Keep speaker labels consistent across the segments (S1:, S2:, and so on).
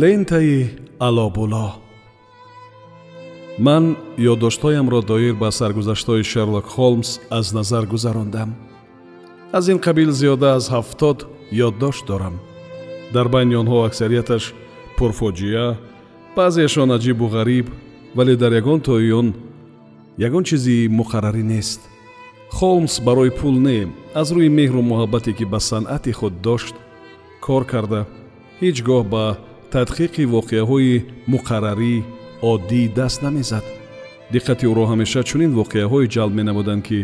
S1: лентаи алобуло ман ёддоштҳоямро доир ба саргузаштҳои шерлок холмс аз назар гузарондам. Аз ин қабил зиёда аз ҳафтод ёддошт дорам. Дар байни онҳо аксарияташ пурфоҷиа баъзеашон аҷибу ғариб вале дар ягон тои он ягон чизи муқаррарӣ нест. Холмс барои пул не аз рӯи меҳру муҳаббате ки ба санъати худ дошт кор карда ҳеҷ гоҳ ба тадқиқи воқеаҳои муқаррарӣ оддӣ даст намезад. Диққати ӯро ҳамеша чунин воқеаҳое ҷалб менамуданд ки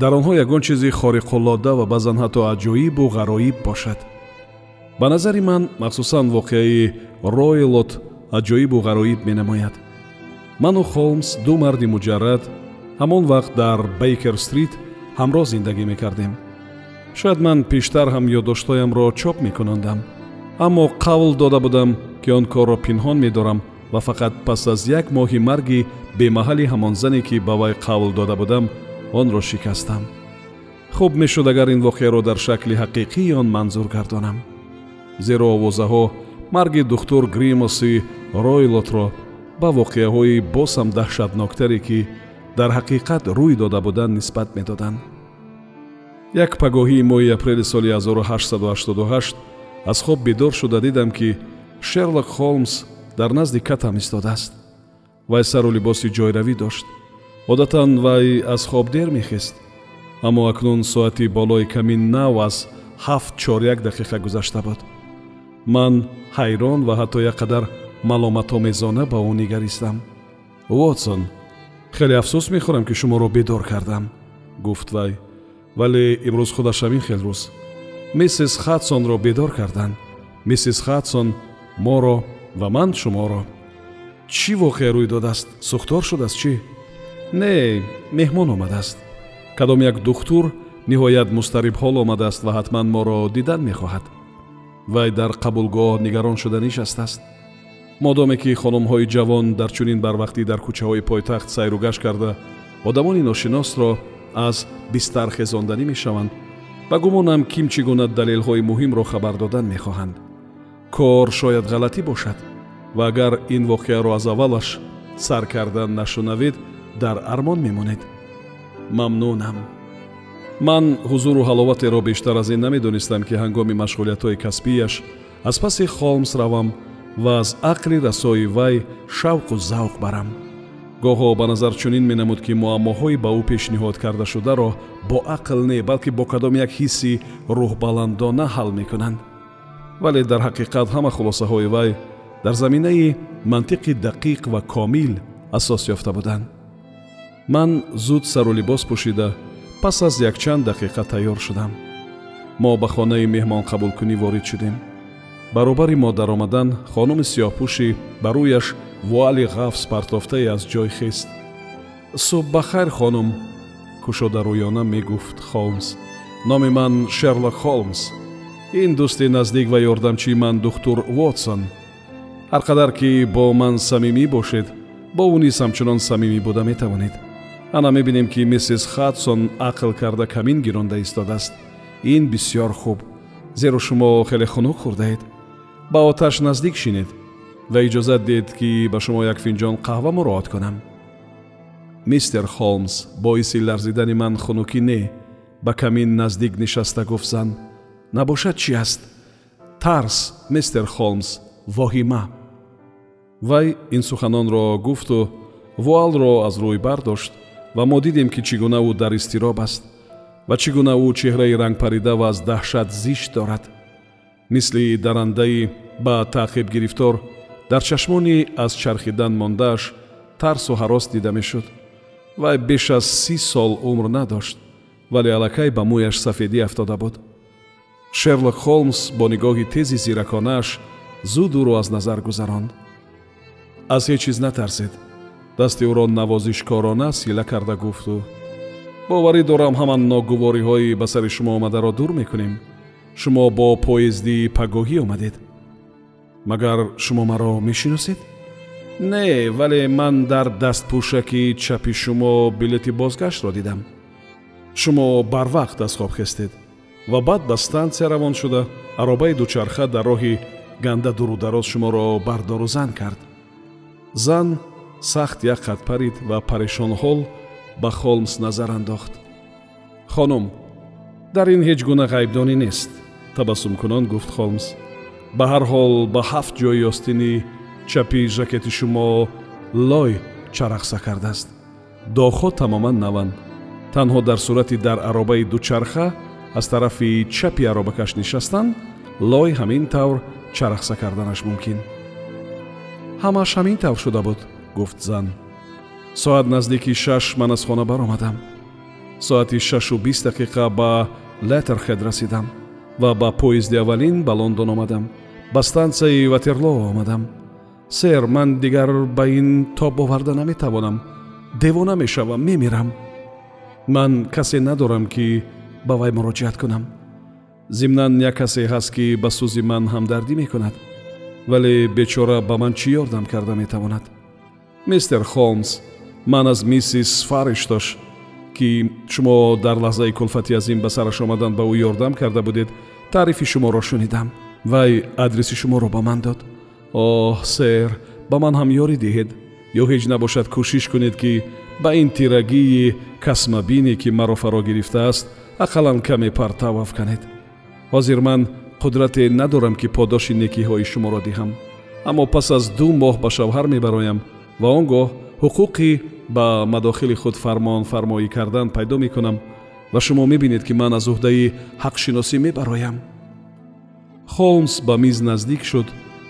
S1: дар онҳо ягон чизи хориқуллода ва баъзан ҳатто аҷоибу ғароиб бошад. Ба назари ман махсусан воқеаи ройлот аҷоибу ғароиб менамояд. Ману холмс ду марди муҷаррад ҳамон вақт дар бейкер стрит ҳамроҳ зиндагӣ мекардем. Шояд ман пештар ҳам ёддоштҳоямро чоп мекунондам аммо қавл дода будам ки он корро пинҳон медорам ва фақат пас аз як моҳи марги бемаҳали ҳамон зане ки ба вай қавл дода будам онро шикастам. Хуб мешуд агар ин воқеаро дар шакли ҳақиқии он манзур гардонам. Зеро овозаҳо марги духтур гримоси ройлотро ба воқеаҳои босам даҳшатноктаре ки дар ҳақиқат рӯй дода буданд нисбат медоданд. Як пагоҳии моҳи апрели соли 1888 аз хоб бедор шуда дидам ки шерлок холмс дар назди катам истодааст. Вай сару либоси ҷойравӣ дошт. Одатан вай аз хоб дер мехест. Аммо акнун соати болои ками нав аз ҳафт чоряк дақиқа гузашта буд. Ман ҳайрон ва ҳатто як қадар маломатомезона ба ӯ нигаристам вотсон хеле афсӯс мехӯрам ки шуморо бедор кардам гуфт вай. Вале имрӯз худаш ҳамин хел рӯз миссис хатсонро бедор карданд. Миссис хатсон моро ва ман шуморо. Чӣ воқеа рӯй додааст? Сӯхтор шудааст чӣ? Не меҳмон омадааст. Кадом як духтур ниҳоят мустарибҳол омадааст ва ҳатман моро дидан мехоҳад. Вай дар қабулгоҳ нигарон шуда нишастааст модоме ки хонумҳои ҷавон дар чунин барвақтӣ дар кӯчаҳои пойтахт сайру гашт карда одамони ношиносро аз бистар хезонданӣ мешаванд ба гумонам ким чӣ гуна далелҳои муҳимро хабар додан мехоҳанд. Кор шояд ғалатӣ бошад ва агар ин воқеаро аз аввалаш сар кардан нашунавед дар армон мемонед. Мамнунам. Ман ҳузуру ҳаловатеро бештар аз ин намедонистам ки ҳангоми машғулиятҳои касбияш аз паси холмс равам ва аз ақли расои вай шавқу завқ барам гоҳо ба назар чунин менамуд ки муаммоҳои ба ӯ пешниҳод кардашударо бо ақл не балки бо кадом як ҳисси рӯҳбаландона ҳал мекунанд. Вале дар ҳақиқат ҳама хулосаҳои вай дар заминаи мантиқи дақиқ ва комил асос ёфта буданд. Ман зуд сару либос пӯшида пас аз якчанд дақиқа тайёр шудам. Мо ба хонаи меҳмонқабулкунӣ ворид шудем. Баробари мо даромадан хонуми сиёҳпӯши ба рӯяш вуали ғафз партофтае аз ҷой хест. Субҳ ба хайр хонум кушодарӯёна мегуфт холмс. Номи ман шерлок холмс. Ин дӯсти наздик ва ёрдамчии ман духтур вотсон. Ҳар қадар ки бо ман самимӣ бошед бо ӯ низ ҳамчунон самимӣ буда метавонед. Ана мебинем ки миссис хатсон ақл карда камин гиронда истодааст. Ин бисьёр хуб. Зеро шумо хеле хунук хӯрдаед ба оташ наздик шинед ва иҷозат диҳед ки ба шумо як финҷон қаҳва муроат кунам мистер холмс боиси ларзидани ман хунукӣ не ба камин наздик нишаста гуфт зан набошад чӣ аст? Тарс мистер холмс воҳима. Вай ин суханонро гуфту вуалро аз рӯй бардошт ва мо дидем ки чӣ гуна ӯ дар изтироб аст ва чӣ гуна ӯ чеҳраи рангпарида ва аз даҳшат зишт дорад. Мисли дарандаи ба таъқиб гирифтор дар чашмони аз чархидан мондааш тарсу ҳарос дида мешуд. вай беш аз си сол умр надошт вале аллакай ба мӯяш сафедӣ афтода буд. шерлок холмс бо нигоҳи тези зираконааш зуд ӯро аз назар гузаронд. аз ҳеҷ чиз натарсед. дасти ӯро навозишкорона сила карда гуфту боварӣ дорам ҳаман ногувориҳои ба сари шумо омадаро дур мекунем. шумо бо поезди пагоҳӣ омадед магар шумо маро мешиносед? Не вале ман дар дастпӯшаки чапи шумо билети бозгаштро дидам. Шумо барвақт аз хоб хестед ва баъд ба стансия равон шуда аробаи дучарха дар роҳи ганда дурудароз шуморо бардору зан кард. Зан сахт як қад парид ва парешонҳол ба холмс назар андохт. Хонум дар ин ҳеҷ гуна ғайбдонӣ нест табассумкунон гуфт холмс ба ҳар ҳол ба ҳафт ҷои остини чапи жакети шумо лой чарахса кардааст. Дохҳо тамоман наванд. Танҳо дар сурати дар аробаи дучарха аз тарафи чапи аробакаш нишастан лой ҳамин тавр чарахса карданаш мумкин. Ҳамааш ҳамин тавр шуда буд гуфт зан. Соат наздики шаш ман аз хона баромадам. Соати шашу бист дақиқа ба летерхед расидам ва ба поезди аввалин ба лондон омадам. Ба стансияи ватерлоо омадам. Сэр ман дигар ба ин тоб оварда наметавонам. Девона мешавам мемирам. Ман касе надорам ки ба вай муроҷиат кунам. Зимнан як касе ҳаст ки ба сӯзи ман ҳамдардӣ мекунад. Вале бечора ба ман чӣ ёрдам карда метавонад? Мистер холмс ман аз миссис фариштош ки шумо дар лаҳзаи кулфати азим ба сараш омадан ба ӯ ёрдам карда будед таърифи шуморо шунидам. Вай адреси шуморо ба ман дод? Оҳ сэр ба ман ҳам ёрӣ диҳед. Ё ҳеҷ набошад кӯшиш кунед ки ба ин тирагии касмабине ки маро фаро гирифтааст ақаллан каме партав афканед. Ҳозир ман қудрате надорам ки подоши некиҳои шуморо диҳам. Аммо пас аз ду моҳ ба шавҳар мебароям ва он гоҳ ҳуқуқи ба мадохили худ фармон фармоӣ кардан пайдо мекунам ва шумо мебинед ки ман аз уҳдаи ҳақшиносӣ мебароям. Холмс ба миз наздик шуд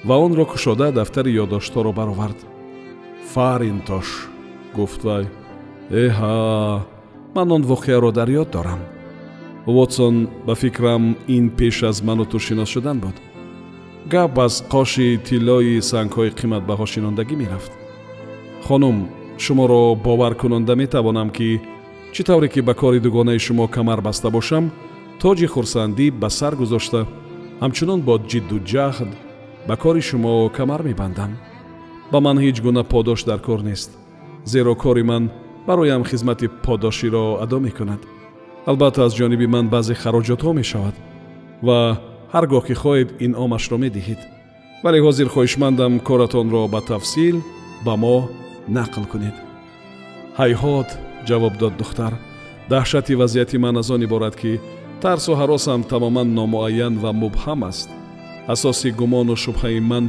S1: ва онро кушода дафтари ёдоштҳоро баровард. Фаринтош гуфт вай эҳа ман он воқеаро дар ёд дорам вотсон ба фикрам ин пеш аз ману ту шинос шудан буд. Гап аз қоши тиллои сангҳои қиматбаҳо шинондагӣ мерафт. Хонум шуморо боваркунонда метавонам ки чӣ тавре ки ба кори дугонаи шумо камар баста бошам тоҷи хурсандӣ ба сар гузошта. Ҳамчунон бо ҷидду ҷаҳд ба кори шумо камар мебандам. Ба ман ҳеҷ гуна подош дар кор нест зеро кори ман бароям хизмати подоширо адо мекунад. Албатта аз ҷониби ман баъзе хароҷотҳо мешавад ва ҳар гоҳ ки хоҳед инъомашро медиҳед. Вале ҳозир хоҳишмандам коратонро ба тафсил ба мо нақл кунед. Ҳайҳот ҷавоб дод духтар. Даҳшати вазъияти ман аз он иборат ки тарсу ҳаросам тамоман номуайян ва мубҳам аст. Асоси гумону шубҳаи ман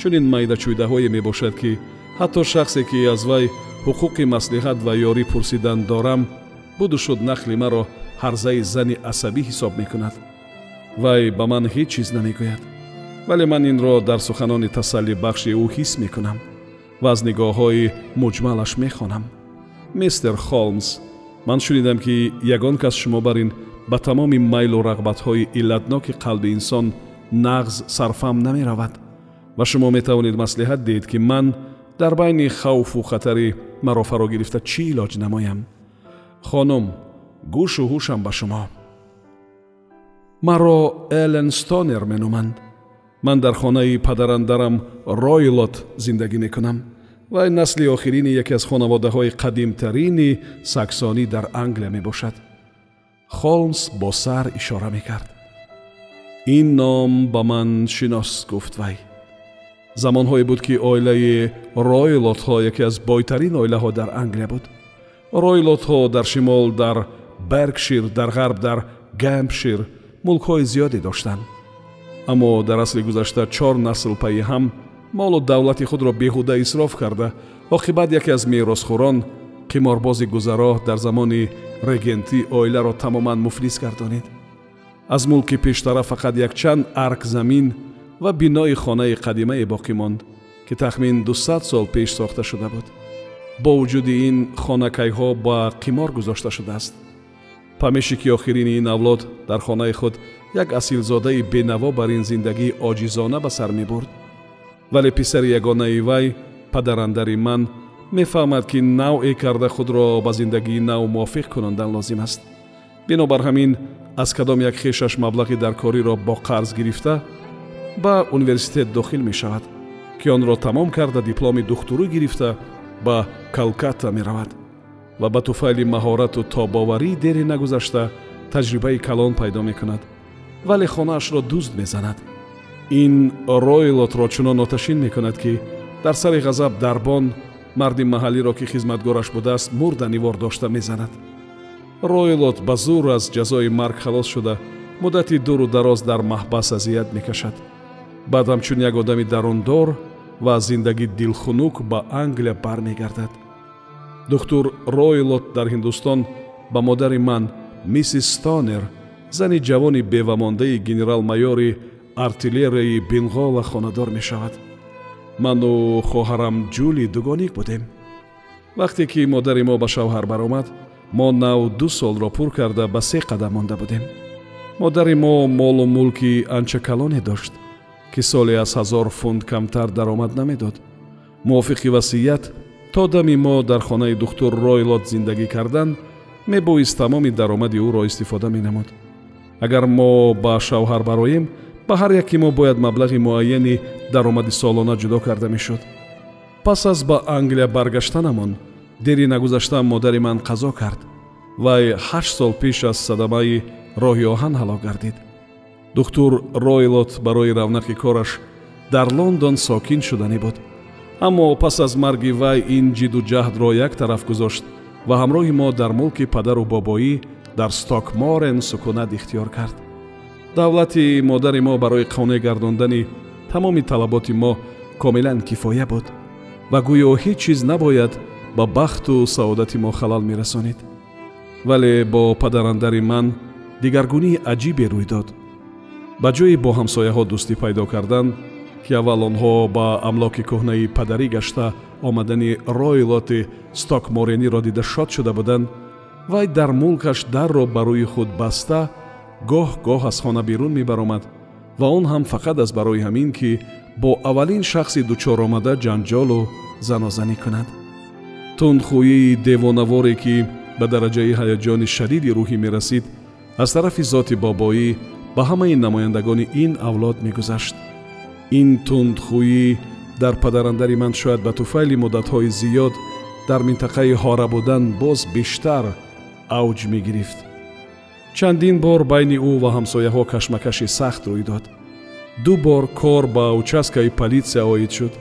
S1: чунин майдачӯйдаҳое мебошад ки ҳатто шахсе ки аз вай ҳуқуқи маслиҳат ва ёрӣ пурсидан дорам буду шуд нақли маро ҳарзаи зани асабӣ ҳисоб мекунад. Вай ба ман ҳеҷ чиз намегӯяд вале ман инро дар суханони тасаллибахши ӯ ҳис мекунам ва аз нигоҳҳои муҷмалаш мехонам мистер холмс ман шунидам ки ягон кас шумо бар ин ба тамоми майлу рағбатҳои иллатноки қалби инсон нағз сарфам намеравад. Ва шумо метавонед маслиҳат диҳед ки ман дар байни хавфу хатари маро фаро гирифта чӣ илоҷ намоям? Хонум гӯшу ҳушам ба шумо. Маро элен стонер меноманд ман дар хонаи падарандарам ройлот зиндагӣ мекунам вай насли охирини яке аз хонаводаҳои қадимтарини саксонӣ дар англия мебошад. Холмс бо сар ишора мекард. Ин ном ба ман шинос гуфт вай. Замонҳое буд ки оилаи ройлотҳо яке аз бойтарин оилаҳо дар англия буд. Ройлотҳо дар шимол дар беркшир дар ғарб дар гэмпшир мулкҳои зиёде доштанд. Аммо дар асли гузашта чор насл пайи ҳам молу давлати худро беҳуда исроф карда. Оқибат яке аз меросхӯрон қиморбози гузаро дар замони регентӣ оиларо тамоман муфлис гардонид аз мулки пештара фақат якчанд арк замин ва бинои хонаи қадимае боқӣ монд ки тахмин дусад сол пеш сохта шуда буд. Бо вуҷуди ин хонакайҳо ба қимор гузошта шудааст. Памеши ки охирини ин авлод дар хонаи худ як асилзодаи бенаво бар ин зиндагии оҷизона ба сар мебурд вале писари ягонаи вай падарандари ман мефаҳмад ки навъе карда худро ба зиндагии нав мувофиқ кунондан лозим аст. Бинобар ҳамин аз кадом як хешаш маблағи даркориро бо қарз гирифта ба университет дохил мешавад ки онро тамом карда дипломи духтурӣ гирифта ба калкатта меравад ва ба туфайли маҳорату тобоварӣ дере нагузашта таҷрибаи калон пайдо мекунад вале хонаашро дузд мезанад ин ройлотро чунон оташин мекунад ки дар сари ғазаб дарбон марди маҳаллиро ки хизматгораш будааст мурданивор дошта мезанад. Ройлот ба зур аз ҷазои марг халос шуда муддати дуру дароз дар маҳбас азият мекашад. Баъд ҳамчун як одами дарундор ва зиндагӣ дилхунук ба англия бармегардад. Духтур ройлот дар ҳиндустон ба модари ман миссис стонер зани ҷавони бевамондаи генерал-майёри артиллерияи бинғола хонадор мешавад. Ману хоҳарам ҷули дугоник будем. Вақте ки модари мо ба шавҳар баромад мо нав ду солро пур карда ба се қадам монда будем. Модари мо молу мулки анча калоне дошт ки соле аз ҳазор фунт камтар даромад намедод. Мувофиқи васият то дами мо дар хонаи духтур ройлот зиндагӣ кардан мебоист тамоми даромади ӯро истифода менамуд. Агар мо ба шавҳар бароем ба ҳар яки мо бояд маблағи муайяни даромади солона ҷудо карда мешуд. Пас аз ба англия баргаштанамон дери нагузашта модари ман қазо кард вай ҳашт сол пеш аз садамаи роҳи оҳан ҳалок гардид. Духтур ройлот барои равнақи кораш дар лондон сокин шуданӣ буд. Аммо пас аз марги вай ин ҷидду ҷаҳдро як тараф гузошт ва ҳамроҳи мо дар мулки падару бобоӣ дар стокморен сукунат ихтиёр кард давлати модари мо барои қонеъ гардондани тамоми талаботи мо комилан кифоя буд ва гӯё ҳеҷ чиз набояд ба бахту саодати мо халал мерасонид. Вале бо падарандари ман дигаргунии аҷибе рӯй дод. Ба ҷои бо ҳамсояҳо дӯстӣ пайдо кардан ки аввал онҳо ба амлоки кӯҳнаи падарӣ гашта омадани ройлоти стокморениро дида шод шуда буданд вай дар мулкаш дарро ба рӯи худ баста гоҳ-гоҳ аз хона берун мебаромад ва он ҳам фақат аз барои ҳамин ки бо аввалин шахси дучоромада ҷанҷолу занозанӣ кунад тундхӯии девонаворе ки ба дараҷаи ҳаяҷони шадиди рӯҳӣ мерасид аз тарафи зоти бобоӣ ба ҳамаи намояндагони ин авлод мегузашт ин тундхӯӣ дар падарандари ман шояд ба туфайли муддатҳои зиёд дар минтақаи ҳора будан боз бештар авҷ мегирифт чандин бор байни ӯ ва ҳамсояҳо кашмакаши сахт рӯй дод. ду бор кор ба участкаи политсия оид шуд.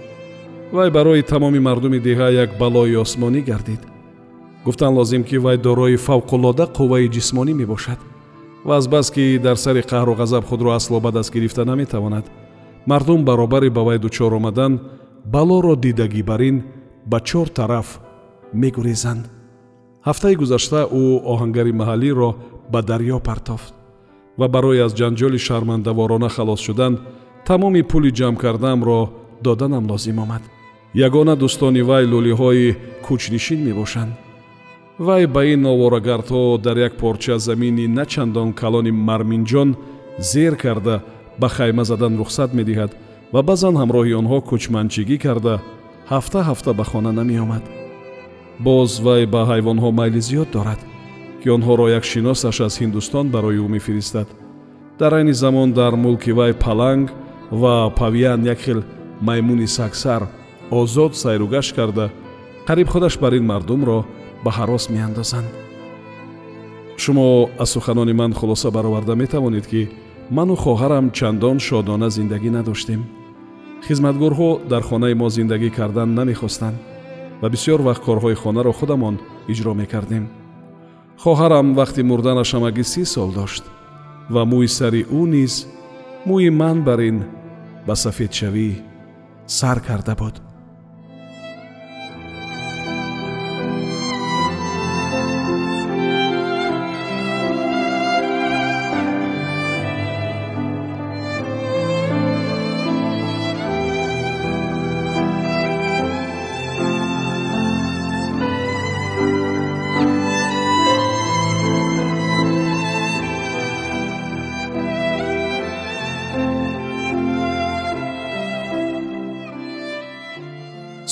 S1: вай барои тамоми мардуми деҳа як балои осмонӣ гардид. гуфтан лозим ки вай дорои фавқулода қувваи ҷисмонӣ мебошад ва азбаски дар сари қаҳру ғазаб худро асло ба даст гирифта наметавонад. мардум баробари ба вай дучор омадан балоро дидагӣ бар ин ба чор тараф мегурезанд. ҳафтаи гузашта ӯ оҳангари маҳаллиро ба дарьё партофт ва барои аз ҷанҷоли шармандаворона халос шудан тамоми пули ҷамъ кардаамро доданам лозим омад. Ягона дӯстони вай лӯлиҳои кӯчнишин мебошанд. Вай ба ин оворагардҳо дар як порча замини начандон калони марминҷон зер карда ба хайма задан рухсат медиҳад ва баъзан ҳамроҳи онҳо кӯчманчигӣ карда ҳафта ҳафта ба хона намеомад. Боз вай ба ҳайвонҳо майли зиёд дорад ки онҳоро як шиносаш аз ҳиндустон барои ӯ мефиристад. Дар айни замон дар мулки вай паланг ва павиан як хел маймуни сагсар озод сайругашт карда қариб худаш бар ин мардумро ба ҳарос меандозанд. Шумо аз суханони ман хулоса бароварда метавонед ки ману хоҳарам чандон шодона зиндагӣ надоштем. Хизматгорҳо дар хонаи мо зиндагӣ кардан намехостанд ва бисьёр вақт корҳои хонаро худамон иҷро мекардем хоҳарам вақти мурданаш ҳамагӣ си сол дошт ва мӯи сари ӯ низ мӯи ман бар ин ба сафедшавӣ сар карда буд